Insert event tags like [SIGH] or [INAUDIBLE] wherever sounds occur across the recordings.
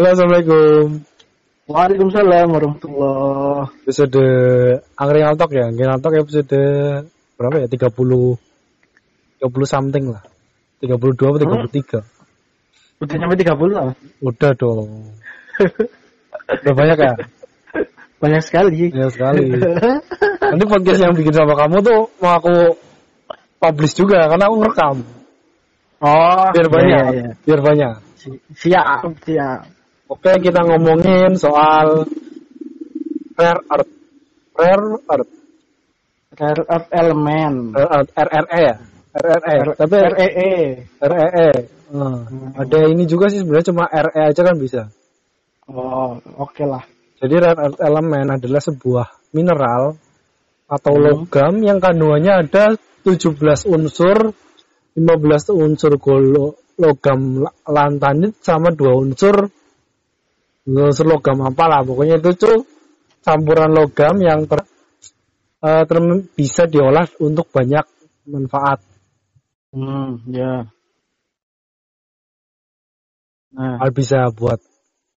Halo, Assalamualaikum. Waalaikumsalam warahmatullah. Episode Angkring Altok ya. Angkring Altok episode berapa ya? 30 30 something lah. 32 atau 33. Udah nyampe 30 lah. Udah dong. Udah banyak ya? Banyak sekali. Banyak sekali. [LAUGHS] Nanti podcast yang bikin sama kamu tuh mau aku publish juga karena aku ngerekam. Oh, Biar banyak. iya, iya. Biar banyak. Si- Siap, siap. Oke, kita ngomongin soal rare earth. Rare earth. Rare Earth Element. Rare earth. RRE ya? RRE. Tapi REE. REE. Hmm. Ada ini juga sih sebenarnya cuma RE aja kan bisa. Oh, oke lah. Jadi rare earth element adalah sebuah mineral atau Hmm. logam yang kandungannya ada 17 unsur, 15 unsur golo, logam la- lantanit sama dua unsur logam apalah pokoknya itu tuh campuran logam yang ter, eh, ter- bisa diolah untuk banyak manfaat. Hmm, ya. Nah, Hal bisa buat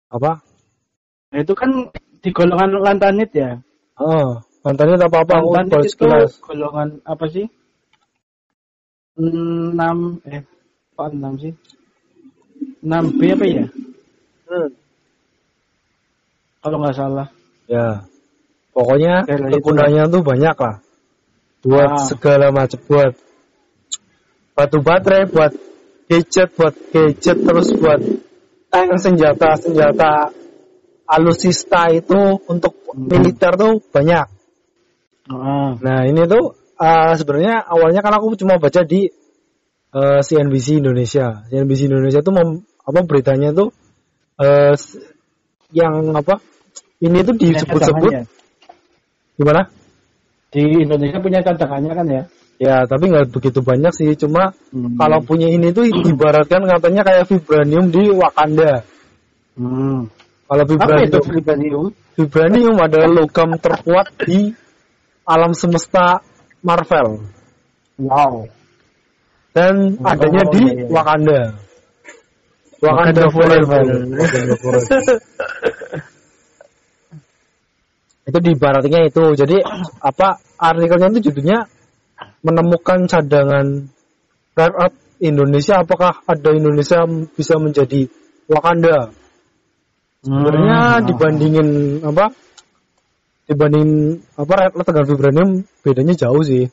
apa? itu kan di golongan lantanit ya. Oh, lantanit apa apa aku Lantanit itu sekilas. golongan apa sih? 6 eh kok 6 sih? 6B apa ya? Hmm. Kalau nggak salah. Ya, pokoknya Ya, lah, itu kegunaannya tuh banyak lah. Buat Ah. segala macam, buat batu baterai, buat gadget, buat gadget, terus buat tank senjata, senjata alusista itu untuk Hmm. militer tuh banyak. Ah, Nah ini tuh uh, sebenarnya awalnya kan aku cuma baca di uh, CNBC Indonesia. CNBC Indonesia tuh mem- apa beritanya tuh uh, yang apa? Ini tuh disebut-sebut gimana? Di Indonesia punya cadangannya kan ya? Ya tapi nggak begitu banyak sih. Cuma Hmm. kalau punya ini tuh ibaratkan katanya kayak vibranium di Wakanda. Hmm. Kalau Apa itu vibranium, vibranium? vibranium adalah logam terkuat di alam semesta Marvel Wow. dan Oh, adanya di iya, iya. Wakanda. Wakanda forever. Wakanda forever. [LAUGHS] itu di baratnya itu. Jadi [CLEARS THROAT] apa artikelnya itu judulnya menemukan cadangan rare earth Indonesia apakah ada Indonesia bisa menjadi Wakanda? Sebenarnya Hmm. dibandingin apa? Dibanding apa rare earth dengan vibranium bedanya jauh sih.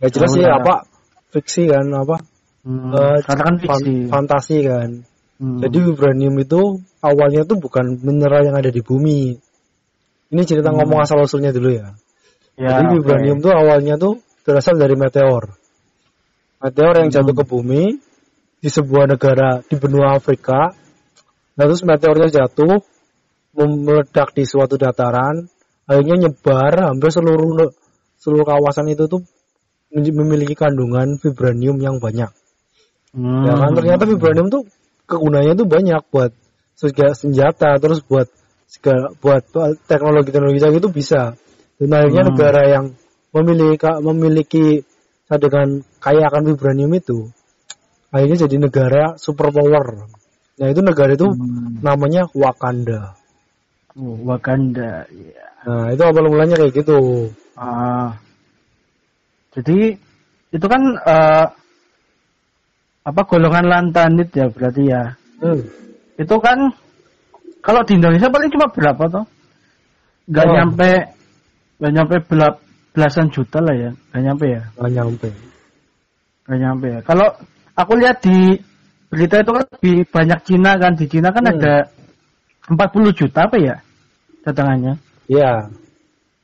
Ya jelas sih ya. apa fiksi kan apa Hmm. Karena fan- fiksi. fantasi kan. Hmm. Jadi vibranium itu awalnya tuh bukan mineral yang ada di bumi. Ini cerita Hmm. ngomong asal usulnya dulu ya. ya, Jadi vibranium tuh awalnya tuh berasal dari meteor. Meteor yang jatuh Hmm. ke bumi di sebuah negara di benua Afrika. Nah, terus meteornya jatuh meledak di suatu dataran, akhirnya nyebar hampir seluruh seluruh kawasan itu tuh memiliki kandungan vibranium yang banyak. Hmm. Ya kan ternyata vibranium tuh kegunaannya tuh banyak buat senjata terus buat segala buat teknologi-teknologi canggih itu bisa. Dan akhirnya Hmm. negara yang memiliki memiliki cadangan kaya akan vibranium itu akhirnya jadi negara superpower. Nah itu negara itu Hmm. namanya Wakanda. Oh, Wakanda. ya. Nah itu awal mulanya kayak gitu. Ah. Jadi itu kan eh, apa golongan lantanit ya berarti ya. Hmm. Itu kan kalau di Indonesia paling cuma berapa toh? Gak Oh. nyampe gak nyampe belap, belasan juta lah ya. Gak nyampe ya. Nggak nyampe. Gak nyampe ya. Kalau aku lihat di berita itu kan lebih banyak Cina kan. Di Cina kan Hmm. ada 40 juta apa ya cadangannya. Ya.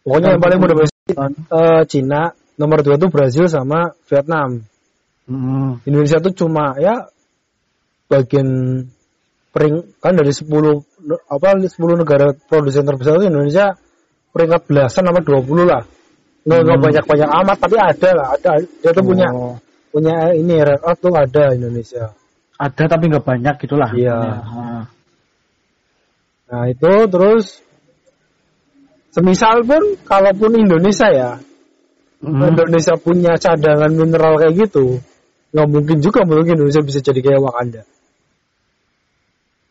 Pokoknya yang paling mudah eh, Cina, nomor dua tuh Brazil sama Vietnam. Hmm. Indonesia tuh cuma ya bagian pering kan dari 10 ne- apa 10 negara produsen terbesar itu Indonesia peringkat belasan apa 20 lah. Nggak nggak Hmm. banyak-banyak amat tapi ada lah, ada. Dia tuh punya Oh. punya ini rare earth tuh ada Indonesia. Ada tapi nggak banyak gitulah. Iya. Ah. Nah, itu terus semisal pun kalaupun Indonesia ya, Hmm. Indonesia punya cadangan mineral kayak gitu, nggak mungkin juga mungkin Indonesia bisa jadi kayak Wakanda.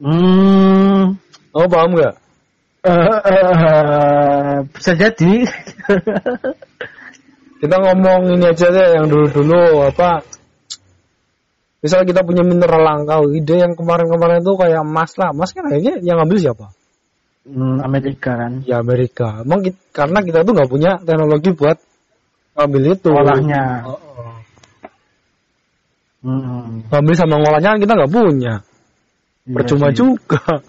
Hmm. Oh paham nggak? eh, eh, bisa jadi. [LAUGHS] Kita ngomong ini aja deh yang dulu-dulu apa Misal kita punya mineral langka, ide yang kemarin-kemarin itu kayak emas lah. Emas kan akhirnya yang ngambil siapa? hmm, Amerika kan. Ya Amerika. Emang kit- karena kita tuh nggak punya teknologi buat ngambil itu. Olahnya. Oh, oh. Hmm. Ngambil sama ngolahnya kan kita nggak punya. Iya Percuma sih. juga. [LAUGHS]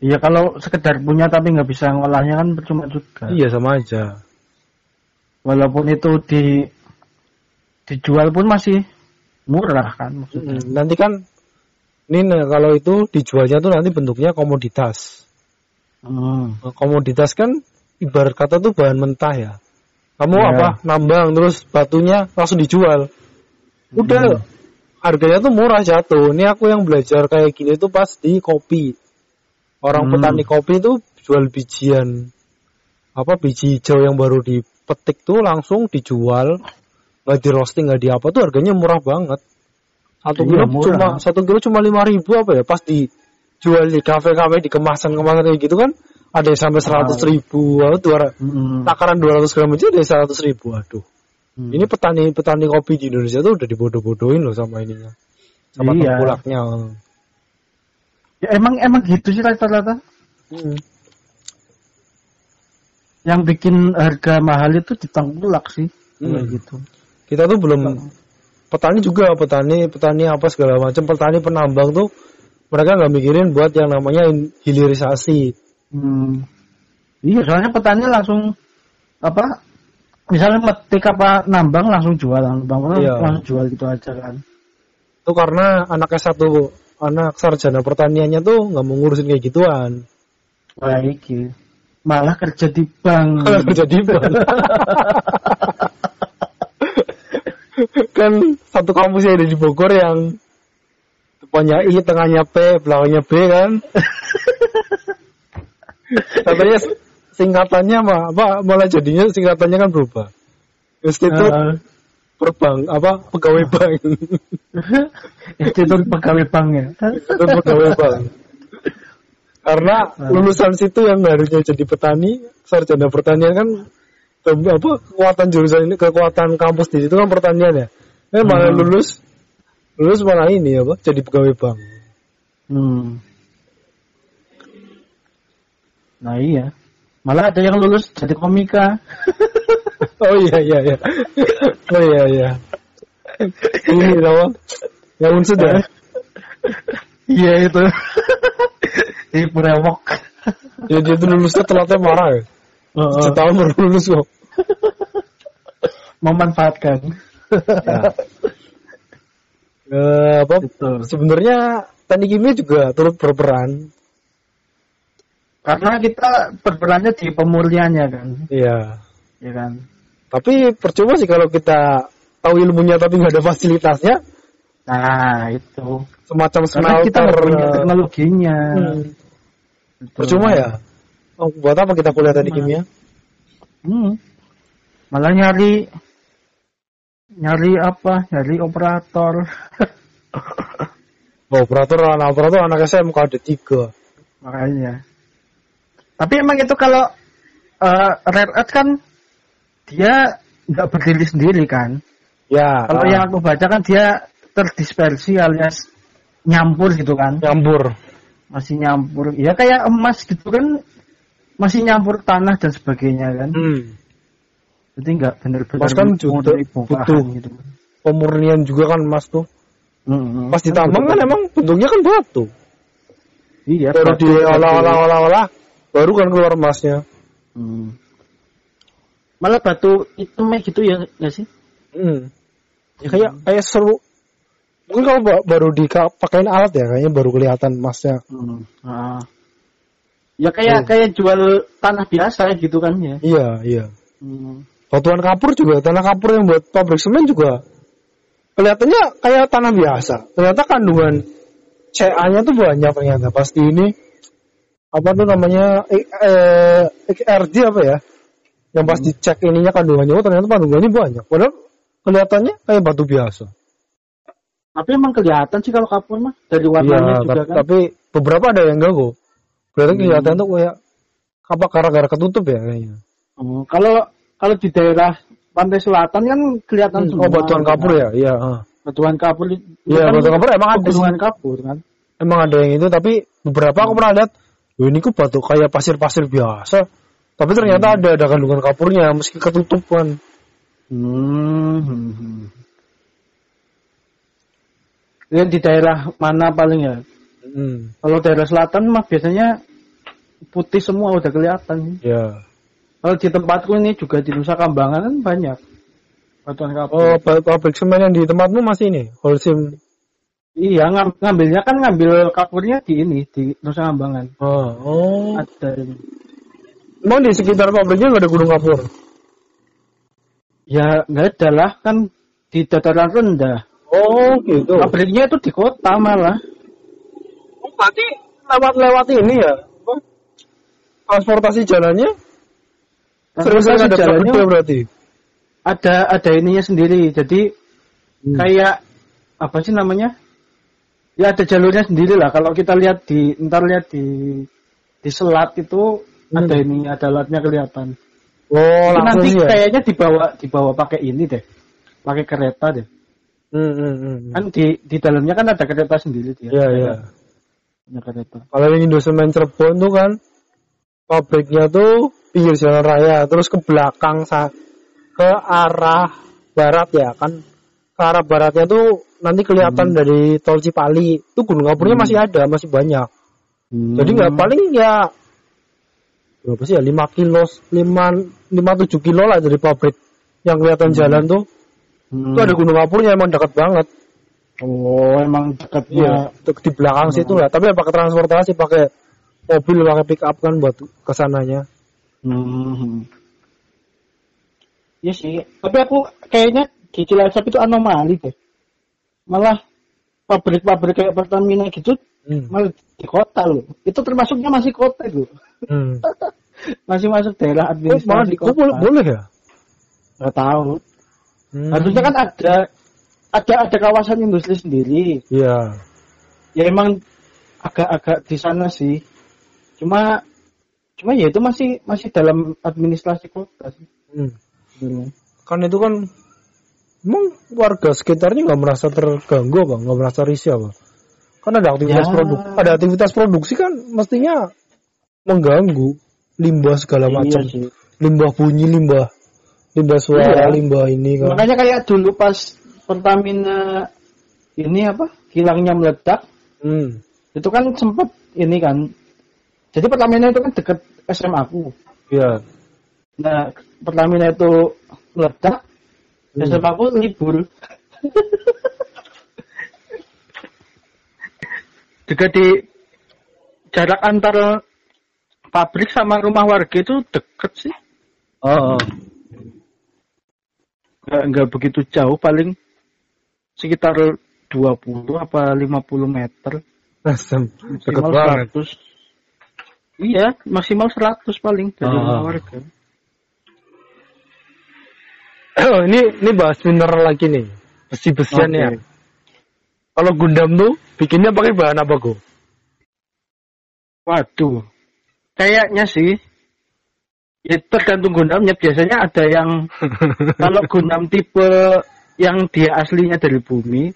Iya kalau sekedar punya tapi nggak bisa ngolahnya kan percuma juga. Iya sama aja. Walaupun itu di dijual pun masih murah kan maksudnya. Mm, Nanti kan ini nah, kalau itu dijualnya tuh nanti bentuknya komoditas. Hmm. Nah, komoditas kan ibarat kata tuh bahan mentah ya. Kamu Iya. apa nambang terus batunya langsung dijual. Udah Hmm. Harganya tuh murah jatuh. Ini aku yang belajar kayak gini tuh pas di kopi. Orang Hmm. petani kopi tuh jual bijian apa biji hijau yang baru dipetik tuh langsung dijual nggak di roasting nggak di apa tuh harganya murah banget satu Iya, kilo murah. cuma satu kilo cuma lima ribu apa ya pas dijual di kafe-kafe di kemasan-kemasan kayak gitu kan ada yang sampai seratus ribu atau dua Hmm. takaran 200 gram aja ada seratus ribu aduh Hmm. ini petani petani kopi di Indonesia tuh udah dibodoh-bodohin loh sama ininya sama Iya. tengkulaknya Ya, emang emang gitu sih rata-rata. Hmm. Yang bikin harga mahal itu di tengkulak sih. Hmm. gitu. kita tuh belum petani juga petani petani apa segala macam petani penambang tuh mereka nggak mikirin buat yang namanya hilirisasi Hmm. Iya, soalnya petani langsung apa? Misalnya metik apa nambang langsung jual, nambang Iya. langsung jual gitu aja kan. itu karena anak S1 anak sarjana pertaniannya tuh nggak mau ngurusin kayak gituan Baik, malah kerja di bank. [LAUGHS] Kalau jadi bank. kan satu kampus yang ada di Bogor yang depannya I, tengahnya P, belakangnya B kan. [LAUGHS] Katanya singkatannya mah apa malah jadinya singkatannya kan berubah. Institut Eh, Perbank apa pegawai bank. [LAUGHS] Institut pegawai bank ya. Institut pegawai bank. Karena lulusan situ yang harusnya jadi petani, sarjana pertanian kan apa kekuatan jurusan ini kekuatan kampus di situ kan pertanian ya. Eh malah Hmm. lulus lulus malah ini apa jadi pegawai bank. Hmm. Nah iya. Malah ada yang lulus jadi komika. [LAUGHS] Oh iya iya iya. Oh iya iya. Ini apa? Yang unsur ya? Iya itu. Di Purewok. Ya dia tuh lulusnya telatnya marah ya. Heeh. Setahun baru lulus kok. Memanfaatkan. Eh, apa? Betul. Sebenarnya teknik kimia juga turut berperan. Karena kita berperannya di pemurniannya kan. Iya. Ya kan. Tapi percuma sih kalau kita tahu ilmunya tapi nggak ada fasilitasnya, Nah itu. semacam Karena smelter. kita nggak punya teknologinya. Hmm. Percuma ya. Oh, buat apa kita kuliah Percuma. kimia? Hmm. Malah nyari nyari apa? Nyari operator. Oh, [LAUGHS] operator anak operator anak SMK ada tiga. Makanya. Tapi emang itu kalau eh Red Earth kan dia nggak berdiri sendiri kan. Ya. Kalau ah, yang aku baca kan dia terdispersi alias nyampur gitu kan. nyambur. Masih nyampur. Ya kayak emas gitu kan masih nyampur tanah dan sebagainya kan. Hmm. Jadi nggak benar-benar kan juga butuh. gitu. Pemurnian juga kan emas tuh. Mm-mm. Pas ditambang kan emang bentuknya kan batu. iya Baru diolah-olah-olah-olah baru kan keluar emasnya. Hmm. Malah batu hitamnya gitu ya nggak sih? Hmm. Ya kayak kayak seru. Mungkin kalau ba- baru dipakein alat ya kayaknya baru kelihatan emasnya. Hmm. Ah. Ya kayak kayak jual tanah biasa gitu kan ya. Iya, iya. Hmm. Batuan kapur juga, tanah kapur yang buat pabrik semen juga kelihatannya kayak tanah biasa. Ternyata kandungan CA-nya tuh banyak ternyata. Pasti ini apa tuh namanya eh, eh, XRD apa ya? Yang pas dicek ininya kandungannya, oh ternyata kandungannya banyak. Padahal kelihatannya kayak batu biasa. Tapi emang kelihatan sih kalau kapur mah dari warnanya juga tapi, kan. tapi beberapa ada yang enggak kok. Berarti Hmm. kelihatan tuh kayak apa gara-gara ketutup ya kayaknya. Oh, kalau kalau di daerah pantai selatan kan kelihatan Hmm, semua. oh batuan kapur ya, iya. ah. Batuan kapur. Iya, kan batuan kapur emang ada pegunungan kapur kan. Emang ada yang itu tapi beberapa aku pernah lihat, "Loh, ini kok batu kayak pasir-pasir biasa. Tapi ternyata ada ada kandungan kapurnya meski ketutup kan. Hmm. hmm, hmm. Yang di daerah mana paling ya? Hmm, Kalau daerah selatan mah biasanya putih semua udah kelihatan. ya. Kalau di tempatku ini juga di Nusa Kambangan kan banyak batuan kapur. Oh, pabrik semen yang di tempatmu masih ini, Holcim. Iya, ngam- ngambilnya kan ngambil kapurnya di ini di Nusa Kambangan. Oh, oh. Ada ini. Emang di sekitar pabriknya nggak ada gunung kapur? Ya nggak ada lah kan di dataran rendah. Oh, gitu. Pabriknya itu di kota malah. Oh, berarti lewat-lewat ini ya? Transportasi jalannya? Sering-sering ada jalannya jalannya berarti? ada ada ininya sendiri. Jadi Hmm. kayak apa sih namanya? Ya ada jalurnya sendiri lah. Kalau kita lihat di ntar lihat di di selat itu Hmm. ada ini ada alatnya kelihatan. Oh, langsung nanti ya? kayaknya dibawa dibawa pakai ini deh, pakai kereta deh. Hmm, hmm, hmm. Kan di di dalamnya kan ada kereta sendiri dia. Iya, iya. Punya kereta. Kalau yang Indosemen Cirebon tuh kan pabriknya tuh pinggir jalan raya, terus ke belakang ke arah barat ya kan. Ke arah baratnya tuh nanti kelihatan dari tol Cipali. Itu gunung kapurnya Hmm. masih ada, masih banyak. Hmm. Jadi nggak paling ya berapa sih ya 5 kilo 5 5 7 kilo lah dari pabrik yang kelihatan jalan tuh Hmm. itu ada gunung kapurnya emang dekat banget Oh, emang dekatnya. Iya, di belakang situ lah. Tapi ya pakai transportasi, pakai mobil, pakai pick up kan buat ke sananya. Hmm. Iya sih. Tapi aku kayaknya di Cilacap itu anomali deh. Malah pabrik-pabrik kayak Pertamina gitu Hmm. malah di kota loh. Itu termasuknya masih kota itu. Hmm. [LAUGHS] Masih masuk daerah Oh, administrasi di kok boleh, kota. boleh ya? Nggak tahu. Hmm. Harusnya kan ada ada ada kawasan industri sendiri. Iya. Ya emang agak-agak di sana sih. Cuma cuma ya itu masih masih dalam administrasi kota sih. Hmm. Kan itu kan emang warga sekitarnya nggak merasa terganggu apa? Nggak merasa risih apa? Kan ada aktivitas Ya. produk, ada aktivitas produksi kan mestinya mengganggu limbah segala Iya macam, sih. limbah bunyi, limbah limbah suara, Iya. limbah ini kan. Makanya kayak dulu pas Pertamina ini apa kilangnya meledak, Hmm. itu kan sempat ini kan. Jadi Pertamina itu kan deket SMA aku. Iya. Nah Pertamina itu meledak, Hmm. SMA aku libur. Juga di jarak antar pabrik sama rumah warga itu deket sih. Oh, oh. nggak nggak begitu jauh paling sekitar 20 apa 50 meter Asem. Deket maksimal banget. 100 iya maksimal 100 paling dari Ah. rumah warga Oh, ini ini bahas mineral lagi nih. Besi-besian Oke. ya. Kalau Gundam tuh bikinnya pakai bahan apa, Go? waduh kayaknya sih ya tergantung Gundamnya biasanya ada yang [LAUGHS] kalau Gundam tipe yang dia aslinya dari bumi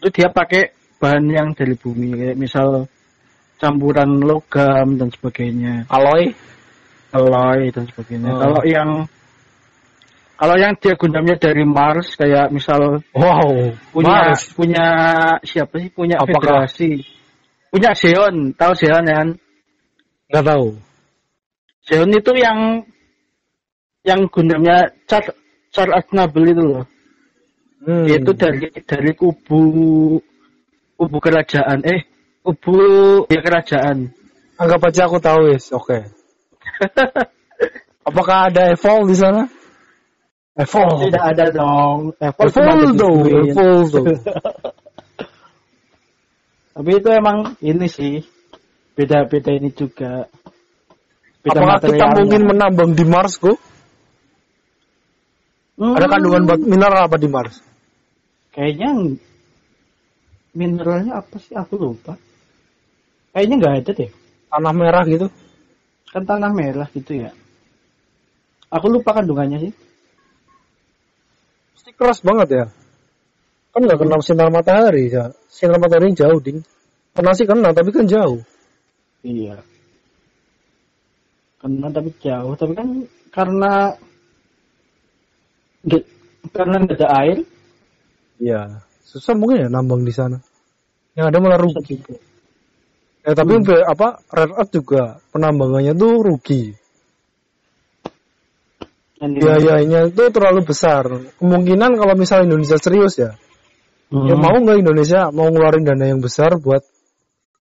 itu dia pakai bahan yang dari bumi kayak misal campuran logam dan sebagainya Alloy? alloy dan sebagainya. Oh. Kalau yang kalau yang dia Gundamnya dari Mars kayak misal Wow. punya Mars. punya siapa sih punya Apakah- federasi punya Zeon tahu Zeon kan Nggak tahu. Zeon itu yang yang Gundamnya Char Char Aznable itu loh Hmm. itu dari dari kubu kubu kerajaan eh kubu ya kerajaan Anggap aja aku tahu, Wis. Oke. [LAUGHS] Apakah ada Evolve di sana? Evolve. tidak ada dong Evolve Evolve duit. Evolve [LAUGHS] tuh. Tapi itu emang ini sih beda-beda ini juga. Beda Apakah kita mungkin menambang di Mars, Go? Hmm, Ada kandungan bat- mineral apa di Mars? Kayaknya mineralnya apa sih? Aku lupa. Kayaknya nggak ada deh. Tanah merah gitu. Kan tanah merah gitu ya. Aku lupa kandungannya sih. Keras banget ya. Kan nggak kena sinar matahari ya. Sinar matahari jauh ding. Kena sih kena tapi kan jauh. Iya. Kena tapi jauh. Tapi kan karena karena nggak ada air. Iya. Susah mungkin ya nambang di sana. Yang ada malah rugi. Ya tapi be- apa rare earth juga penambangannya tuh rugi. Dan di- Biayanya itu terlalu besar. Kemungkinan kalau misalnya Indonesia serius ya, Hmm. ya mau nggak Indonesia mau ngeluarin dana yang besar buat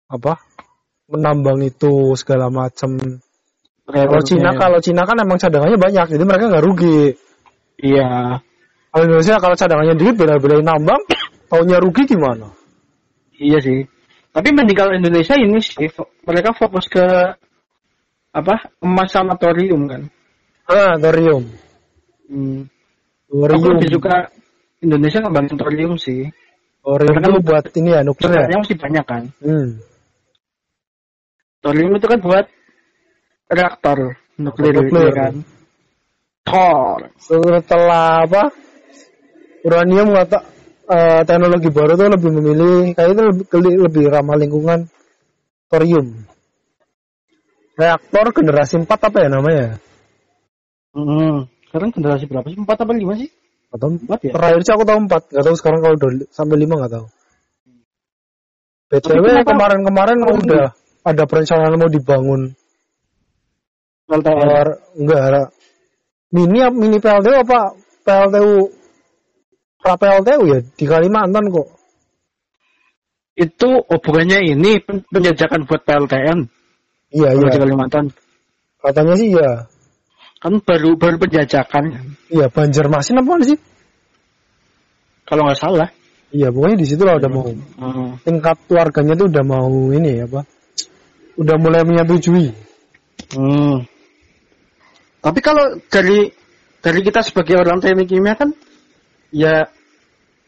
apa? Menambang itu segala macam. Kalau Cina kalau Cina kan emang cadangannya banyak, jadi mereka nggak rugi. Iya. Kalau Indonesia kalau cadangannya dikit bela-belain nambang, [COUGHS] taunya rugi gimana? Iya sih. Tapi mending kalau Indonesia ini sih mereka fokus ke apa emas sama thorium kan. Ah, thorium. Hmm. Aku Thorium. lebih suka Indonesia ngembangin thorium sih. Thorium Karena kan itu buat ini ya nuklir ya. Masih banyak kan. Hmm. Thorium itu kan buat reaktor nuklir, Nuklir. ya kan. Thor. Setelah apa? Uranium kata eh, teknologi baru tuh lebih memilih kayak itu lebih, lebih ramah lingkungan thorium. Reaktor generasi 4 apa ya namanya? Hmm. Sekarang generasi berapa sih? Empat apa lima sih? Atau Empat ya? terakhir sih aku tahu 4, nggak tahu sekarang kalau udah sampai 5 nggak tahu. BTW kemarin-kemarin udah ada perencanaan mau dibangun. Power enggak ada. Mini apa- mini PLTU apa PLTU pra PLTU ya di Kalimantan kok. Itu hubungannya ini pen- penjajakan buat PLTN Iya iya. di Kalimantan. Katanya sih ya. Kan baru baru penjajakan kan. Iya Banjarmasin apa sih? Kalau nggak salah. Iya pokoknya di situ lah udah mau Hmm. tingkat warganya tuh udah mau ini apa? Udah mulai menyetujui. Hmm. Tapi kalau dari dari kita sebagai orang teknik kimia kan ya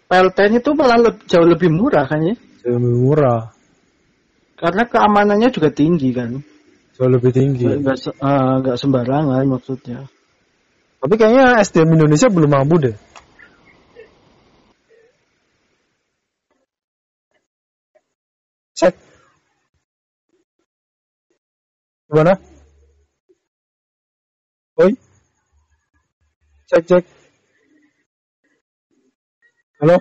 PLTN itu malah leb- jauh lebih murah kan ya. Lebih murah, Karena keamanannya juga tinggi kan. Jauh lebih tinggi. Nggak se- eh, nggak sembarangan maksudnya. Tapi kayaknya SDM Indonesia belum mampu deh. Cek. Gimana? Oi. Cek cek. Halo.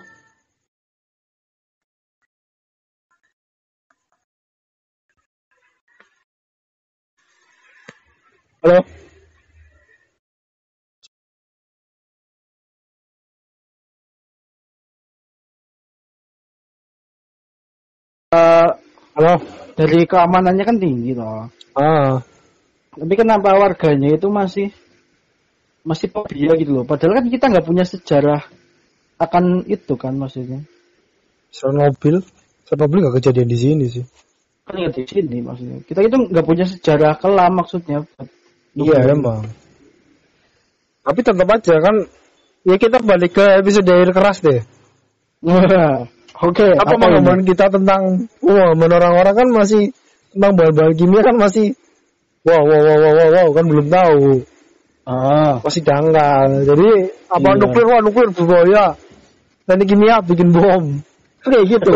Halo. Eh, Halo. dari keamanannya kan tinggi loh. Ah. Tapi kenapa warganya itu masih masih fobia gitu loh. Padahal kan kita nggak punya sejarah akan itu kan maksudnya. Chernobyl. Chernobyl nggak kejadian di sini sih. Kan di sini maksudnya. Kita itu nggak punya sejarah kelam maksudnya. Iya emang. Tapi tetap aja kan ya kita balik ke episode air keras deh. Wah, Oke. Apa ini? pengalaman kita tentang pengalaman orang-orang kan masih tentang bahan-bahan kimia kan masih wow wow wow wow wow, wow kan belum tahu Ah, masih dangkal. Jadi apa Iya. nuklir wah nuklir berbahaya. Teknik kimia bikin bom. Kayak gitu.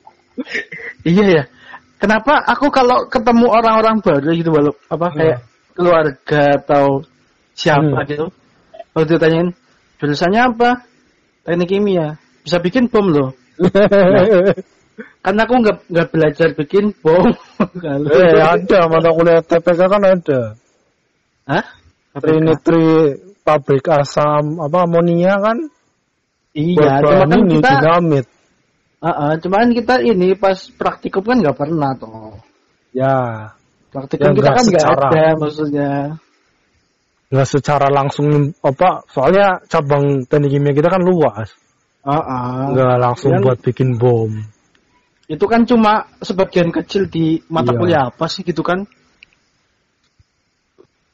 [LAUGHS] iya ya. Kenapa aku kalau ketemu orang-orang baru gitu walau apa kayak keluarga atau siapa Hmm. gitu, kalau ditanyain jurusannya apa? Teknik kimia. Bisa bikin bom loh. [LAUGHS] Karena aku nggak nggak belajar bikin bom. [LAUGHS] Kalau eh ada mata kuliah TPK kan ada. Hah? Trinitri pabrik asam apa amonia kan Iya, cuma kan kita, dinamit. uh, cuman kita ini pas praktikum kan nggak pernah toh. Ya, Praktikum Ya, kita nggak kan nggak ada maksudnya. nggak secara langsung apa soalnya cabang teknik kimia kita kan luas Ah, ah. nggak langsung Kan- buat bikin bom Itu kan cuma sebagian kecil di mata Iya. kuliah apa sih gitu kan?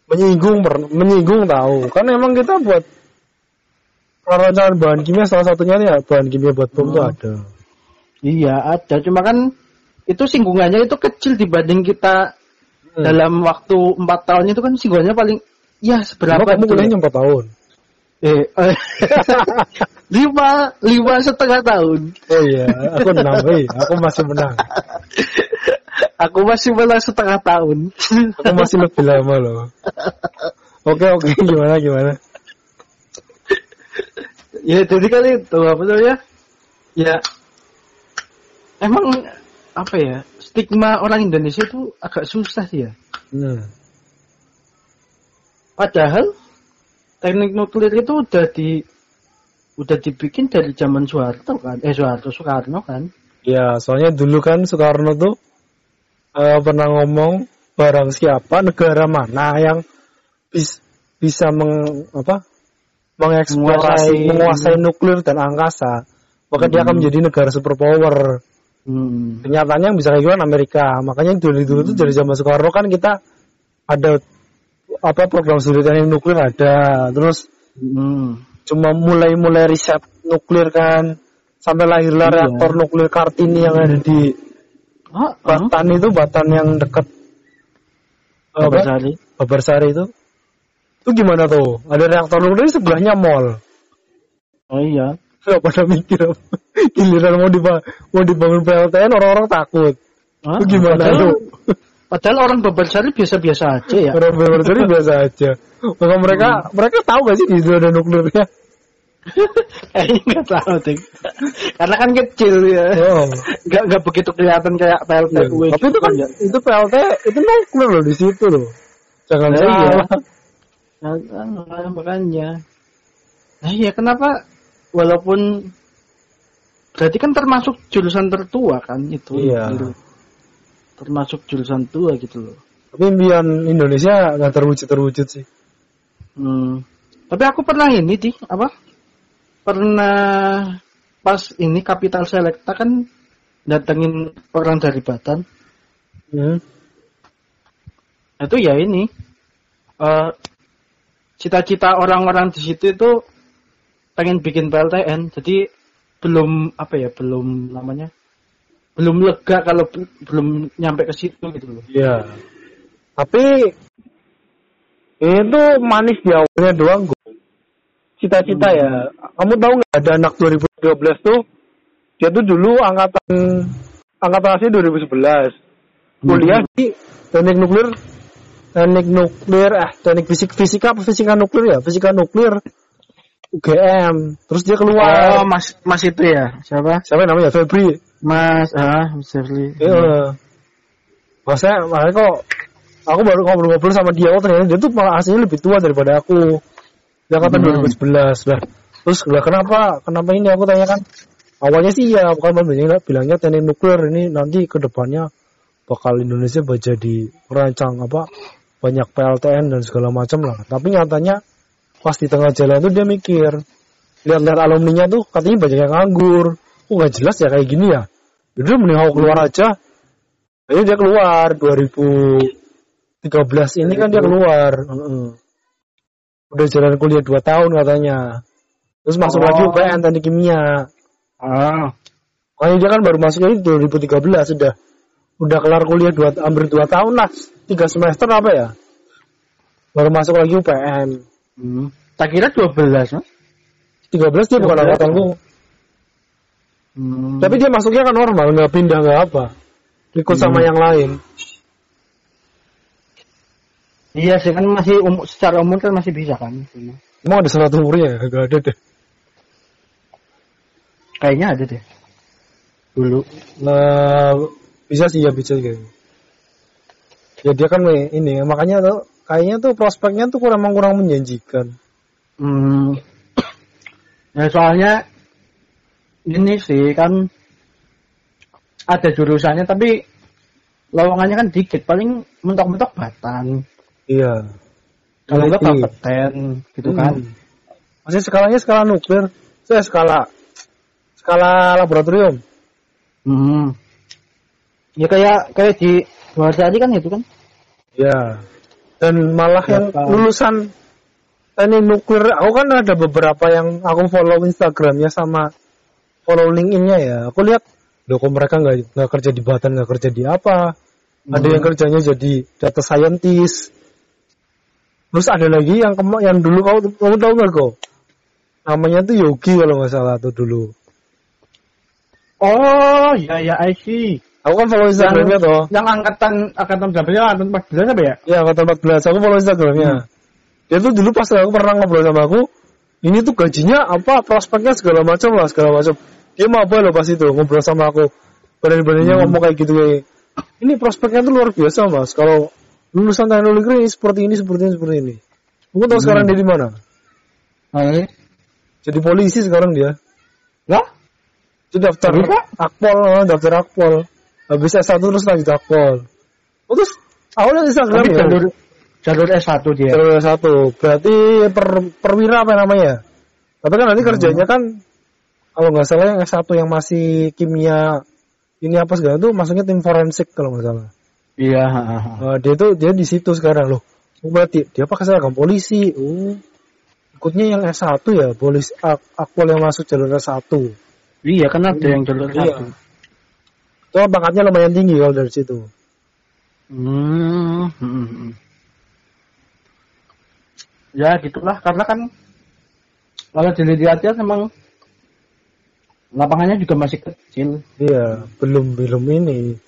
menyinggung menyinggung tahu kan emang kita buat perencanaan bahan kimia salah satunya ya bahan kimia buat bom tuh Hmm. ada Iya ada, cuma kan itu singgungannya itu kecil dibanding kita Hmm. dalam waktu empat tahun itu kan singgungannya paling ya seberapa Berapa kamu gitu kuliahnya 4 tahun? Eh, eh, [LAUGHS] lima lima setengah tahun. Oh iya, aku enam, eh, aku masih menang. Aku masih malah setengah tahun. Aku masih lebih lama loh. Oke oke, gimana gimana? ya jadi kali itu apa namanya? Ya emang apa ya stigma orang Indonesia itu agak susah sih ya. Hmm. Padahal teknik nuklir itu udah di udah dibikin dari zaman Soeharto kan, eh Soeharto Soekarno kan. Ya, soalnya dulu kan Soekarno tuh eh, pernah ngomong barang siapa negara mana yang bis- bisa meng, apa mengeksplorasi Menguasai- menguasai nuklir dan angkasa, maka dia akan Hmm. menjadi negara superpower. Hmm. Kenyataannya yang bisa kayak kan Amerika. Makanya dulu dulu tuh dari zaman Soekarno kan kita ada apa program studi teknik nuklir ada, terus Hmm. cuma mulai-mulai riset nuklir kan sampai lahirlah Iya. reaktor nuklir Kartini yang ada di ah. Batan itu Batan yang dekat? Babarsari. Babarsari itu. Itu gimana tuh? Ada reaktor nuklir sebelahnya mall. Oh iya. Gak pada mikir. [LAUGHS] Giliran mau dibangun, mau dibangun PLTN orang-orang takut. Ah, Itu gimana padahal, tuh? padahal orang Babarsari biasa-biasa aja ya. Orang Babarsari [LAUGHS] biasa aja. Maka mereka mereka tahu gak sih di ada nuklirnya? [LAUGHS] Eh nggak tahu deh. Karena kan kecil ya. Oh. Nggak nggak begitu kelihatan kayak PLT Iya. gue. Tapi itu kan ya. itu PLT itu nuklir loh di situ loh. Jangan Nah, salah. iya. Nah, nah, makanya. Nah iya kenapa walaupun berarti kan termasuk jurusan tertua kan itu. Iya. Gitu. Termasuk jurusan tua gitu loh. Tapi impian Indonesia nggak terwujud terwujud sih. Hmm. Tapi aku pernah ini di apa? Pernah pas ini Kapital Selecta kan datengin orang dari Batan. Hmm. Itu ya ini eh cita-cita orang-orang di situ itu pengen bikin PLTN. Jadi belum apa ya, belum namanya belum lega kalau be- belum nyampe ke situ gitu loh. Iya. Tapi itu manis di awalnya doang gue. Cita-cita ya. Kamu tahu nggak ada anak 2012 tuh dia tuh dulu angkatan angkatan asli 2011 kuliah di teknik nuklir teknik nuklir eh teknik fisik fisika apa fisika nuklir ya fisika nuklir UGM terus dia Oh, keluar Mas Mas itu ya. Siapa? siapa namanya Febri Mas ah, Mas Jeffrey. Iya. Maksudnya, makanya kok aku baru ngobrol-ngobrol sama dia, oh ternyata dia tuh malah aslinya lebih tua daripada aku. Dia angkatan Hmm. 2011 lah. Terus lah kenapa? Kenapa ini aku tanyakan? Awalnya sih ya, bukan bilangnya, bilangnya teknik nuklir ini nanti ke depannya bakal Indonesia jadi merancang apa banyak PLTN dan segala macam lah. Tapi nyatanya pas di tengah jalan tuh dia mikir lihat-lihat alumninya tuh katanya banyak yang nganggur. Kok nggak jelas ya kayak gini ya? Jadi mending aku keluar aja. Akhirnya dia keluar 2013 ini kan dia keluar. Udah jalan kuliah 2 tahun katanya. Terus masuk Oh. lagi UPN teknik kimia. Ah. Makanya dia kan baru masuk ini 2013 sudah udah kelar kuliah dua, hampir 2 tahun lah. 3 semester apa ya? Baru masuk lagi UPN. Hmm. Tak kira 12, Mas. 13 dia bukan 13. angkatanku. Hmm. Tapi dia masuknya kan normal, nggak pindah nggak apa. Ikut sama Hmm. yang lain. Iya sih kan masih um, secara umum kan masih bisa kan. Emang ada syarat umurnya? Gak ada deh. Kayaknya ada deh. Dulu. Nah, bisa sih ya bisa kayaknya. Ya dia kan ini makanya tuh kayaknya tuh prospeknya tuh kurang kurang menjanjikan. Hmm. Ya soalnya ini sih kan ada jurusannya tapi lowongannya kan dikit paling mentok-mentok batan. Iya. Kalau enggak Peneliti. kompeten gitu kan. Hmm. Masih skalanya skala nuklir, saya skala skala laboratorium. Hmm. Ya kayak kayak di luar tadi kan itu kan. Ya. Dan malah yang Berapa? lulusan teknik nuklir, aku kan ada beberapa yang aku follow Instagramnya sama follow LinkedIn-nya ya. Aku lihat Loh kok mereka nggak nggak kerja di Batan, nggak kerja di apa? Ada Hmm. yang kerjanya jadi data scientist. Terus ada lagi yang kema- yang dulu kau kamu tahu nggak kok? Namanya tuh Yogi kalau nggak salah tuh dulu. Oh, ya ya I see. Aku kan follow Instagramnya toh. Yang angkatan angkatan berapa ya? Angkatan 14 apa ya? Ya kata 14 aku follow Instagramnya. Dia tuh dulu pas aku pernah ngobrol sama aku, ini tuh gajinya apa, prospeknya segala macam lah, segala macam. Dia mau apa loh pas itu ngobrol sama aku. Berani-beraninya ngomong kayak gitu kayak, ini prospeknya tuh luar biasa mas. Kalau lulusan teknologi ini seperti ini, seperti ini, seperti ini. Kamu tahu sekarang dia di mana? Oke. Jadi polisi sekarang dia. Lah? Itu daftar Bisa? akpol, daftar akpol. Habis S1 terus lanjut akpol. Oh, terus awalnya Instagram Tapi ya? jalur jalur S1 dia. Jalur satu. Berarti per, perwira apa namanya? Tapi kan nanti kerjanya kan kalau nggak salah yang S1 yang masih kimia ini apa segala itu masuknya tim forensik kalau nggak salah. Iya. Eh, dia tuh dia di situ sekarang loh. Oh, berarti dia pakai seragam polisi. Oh. Ikutnya yang S1 ya, polisi ak akpol yang masuk jalur S1. Iya, kan ada yang jalur Iya. S1. Itu pangkatnya lumayan tinggi kalau dari situ. Hmm. hmm, hmm. Ya gitulah karena kan kalau dilihat-lihat memang lapangannya juga masih kecil. Iya, belum belum ini.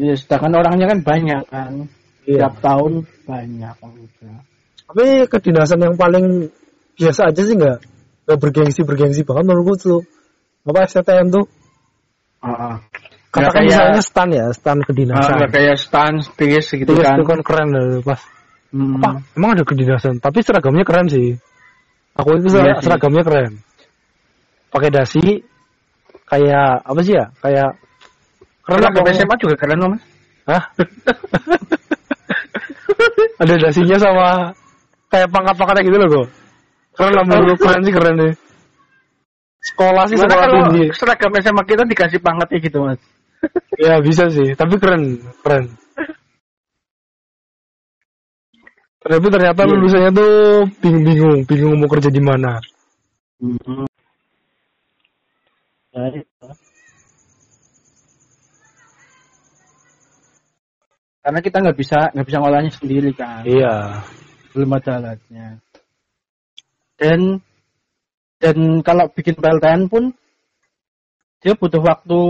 Ya, sedangkan orangnya kan banyak kan. Iya. Tiap tahun banyak. Tapi kedinasan yang paling biasa aja sih nggak nggak bergengsi bergengsi banget menurutku tuh apa STM tuh Ah, ah. katakan kayak- misalnya stan ya stan kedinasan nggak kayak stan, stis gitu Terus kan. itu kan keren loh, pas Hmm. apa emang ada kedinasan tapi seragamnya keren sih aku itu ser- Iya sih. seragamnya keren pakai dasi kayak apa sih ya kayak keren lah. SMA juga keren loh mas. Hah? [LAUGHS] ada dasinya sama kayak pangkat-pangkatnya gitu loh kok keren lah menurut keren sih keren deh sekolah sih Gimana sekolah tinggi seragam SMA kita dikasih pangkatnya gitu mas? [LAUGHS] ya bisa sih tapi keren keren tapi ternyata Iya. lulusannya tuh bingung-bingung bingung mau kerja di mana Hmm. Ya, itu. Karena kita nggak bisa nggak bisa ngolahnya sendiri kan, iya belum ada alatnya. Dan dan kalau bikin PLTN pun dia butuh waktu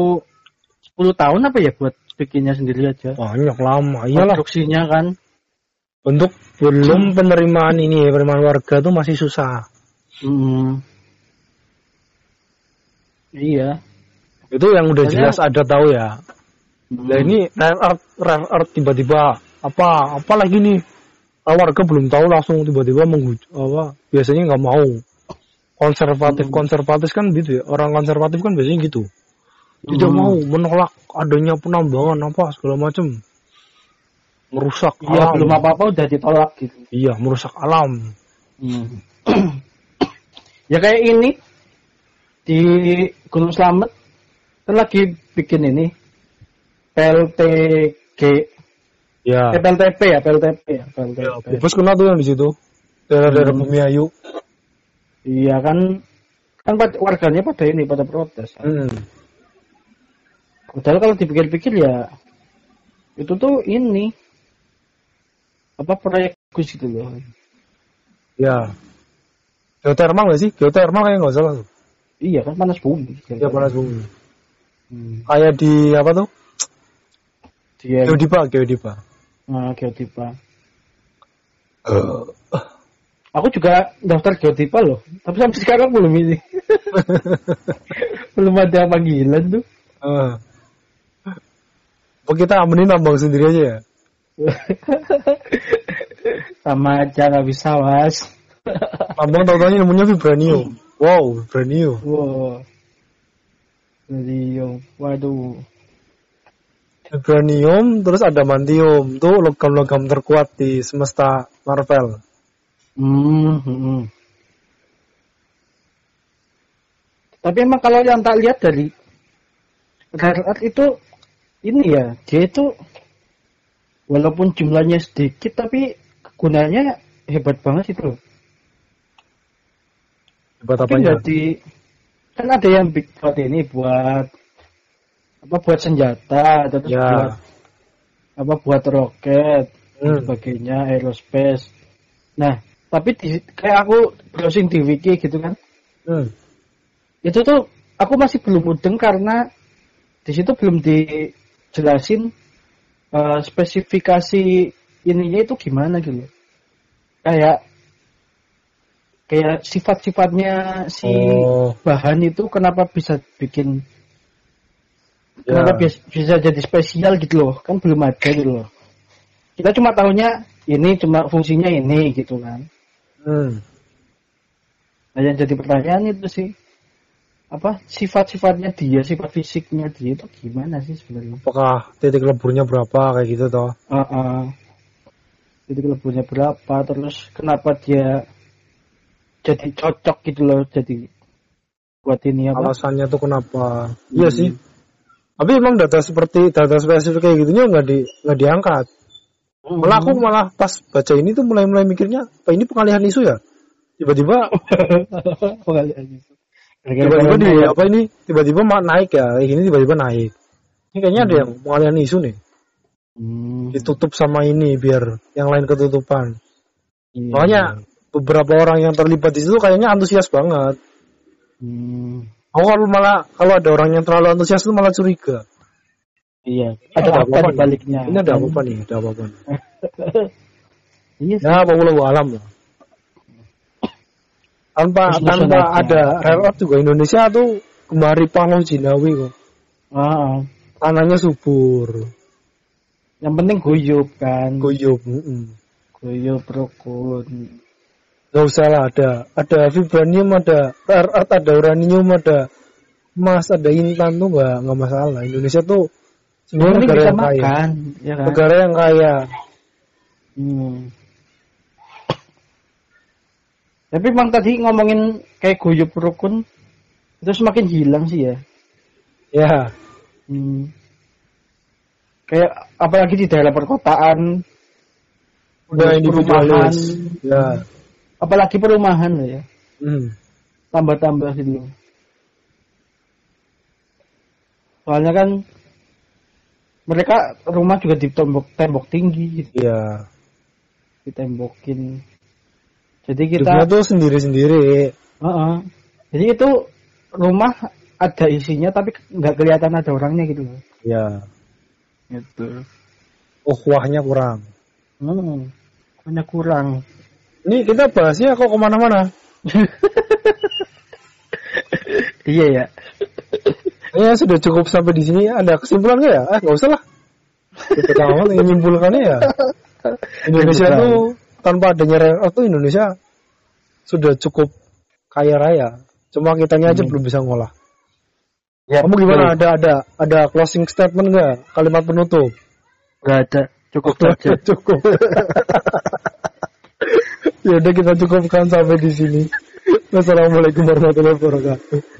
10 tahun apa ya buat bikinnya sendiri aja. banyak lama iyalah Produksinya kan. untuk belum penerimaan ini penerimaan warga tuh masih susah Hmm. Iya. itu yang udah jelas ada tahu ya Hmm. Nah ini rare earth, rare earth tiba-tiba apa apa lagi nih warga belum tahu langsung tiba-tiba menghuj apa biasanya nggak mau konservatif Hmm. konservatif kan gitu ya orang konservatif kan biasanya gitu tidak Hmm. mau menolak adanya penambangan apa segala macam merusak Iya alam belum apa-apa udah ditolak gitu. iya merusak alam Hmm. [CLEARS THROAT] ya kayak ini di Gunung Slamet kan lagi bikin ini PLTG ya eh, PLTP ya PLTP ya PLTP. bus kena tuh yang di situ daerah-daerah Hmm. Bumi Ayu Iya kan kan warganya pada ini pada protes. hmm. Padahal kalau dipikir-pikir ya itu tuh ini apa proyek Gus gitu loh. ya geotermal nggak sih geotermal kayak nggak salah Iya kan panas bumi. ya panas bumi Hmm. kayak di apa tuh Dia geodipa geodipa nah, geotipa. Aku juga daftar geotipa loh, tapi sampai sekarang belum ini. [LAUGHS] belum ada panggilan tuh. Eh. Apa kita amenin nambang sendiri aja ya? [LAUGHS] Sama aja nggak bisa mas. Nambang tau-taunya namanya vibranium. Wow, vibranium. wow. Jadi, waduh. Vibranium, terus ada mantium. Tuh logam-logam terkuat di semesta Marvel. Hmm, hmm, hmm. Tapi emang kalau yang tak lihat dari Earth itu ini ya, dia itu walaupun jumlahnya sedikit tapi kegunaannya hebat banget itu. Hebat Tapi apanya? nggak di kan ada yang big buat ini buat apa buat senjata terus Ya. buat apa buat roket dan Hmm. sebagainya aerospace nah tapi di, kayak aku browsing di wiki gitu kan. Hmm. itu tuh aku masih belum mudeng karena di situ belum dijelasin eh, spesifikasi ininya itu gimana gitu. Kayak kayak sifat-sifatnya si Oh, bahan itu kenapa bisa bikin ya. kenapa bis- bisa jadi spesial gitu loh. Kan belum ada gitu loh. Kita cuma tahunya ini cuma fungsinya ini gitu kan Hmm. nah yang jadi pertanyaan itu sih apa sifat-sifatnya dia sifat fisiknya dia itu gimana sih sebenarnya Apakah titik leburnya berapa kayak gitu toh? Ah, ah. titik leburnya berapa terus kenapa dia jadi cocok gitu loh jadi buat ini apa Alasannya tuh kenapa? Iya sih. Tapi emang data seperti data spesifik kayak gitunya nggak di nggak diangkat. Hmm. Malah aku malah pas baca ini tuh mulai mulai mikirnya, apa ini pengalihan isu ya? Tiba-tiba [LAUGHS] Pengalihan isu. tiba-tiba di apa ini tiba-tiba naik ya kayak gini tiba-tiba naik. Ini kayaknya ada yang pengalihan isu nih. Hmm, Ditutup sama ini biar yang lain ketutupan. iya. Makanya beberapa orang yang terlibat di situ kayaknya antusias banget. Hmm, Aku kalau malah kalau ada orang yang terlalu antusias itu malah curiga. Iya. Ada Ada apa nih? baliknya? Ini ada apa nih? Ada apa-apa nih? [LAUGHS] Iya sih. Ya, apa alam lah. Tanpa Terus tanpa ada rare earth juga Indonesia tuh kembali pahlawan Jinawi kok. Ah, Tanahnya subur, yang penting guyup kan. guyup. mm-mm. Guyup rukun. Gak usah lah ada ada vibranium, ada rare earth, ada uranium, ada emas, ada intan tuh nggak nggak masalah. Indonesia tuh Penting negara bisa yang kaya. makan, ya kan? Negara yang kaya. Hmm. Tapi bang tadi ngomongin kayak guyup rukun itu semakin hilang sih ya. Ya, Hmm. Kayak apalagi di daerah perkotaan, udah individualis. perumahan. Ya. apalagi perumahan loh ya, Hmm. tambah-tambah gitu. Soalnya kan mereka rumah juga di tembok tembok tinggi gitu, Iya. ditembokin. Jadi Hidupnya kita tuh sendiri-sendiri. Heeh. Jadi itu rumah ada isinya tapi nggak kelihatan ada orangnya gitu loh. Ya. Gitu. Oh, wahnya kurang. Hmm. Hanya kurang. Ini kita bahasnya kok ke mana-mana. [LAUGHS] Iya ya. Ya sudah cukup sampai di sini. Ada kesimpulan nggak ya? Ah nggak usah lah. Kita tahu yang menyimpulkannya ya. [LAUGHS] Indonesia tuh tanpa adanya rare earth tuh Indonesia sudah cukup kaya raya. Cuma kitanya aja Hmm. belum bisa ngolah. Ya, Kamu gimana? Ada ada ada closing statement nggak? Kalimat penutup? Gak ada. Cukup saja. [LAUGHS] cukup. [LAUGHS] ya udah kita cukupkan sampai di sini. Wassalamualaikum warahmatullahi wabarakatuh.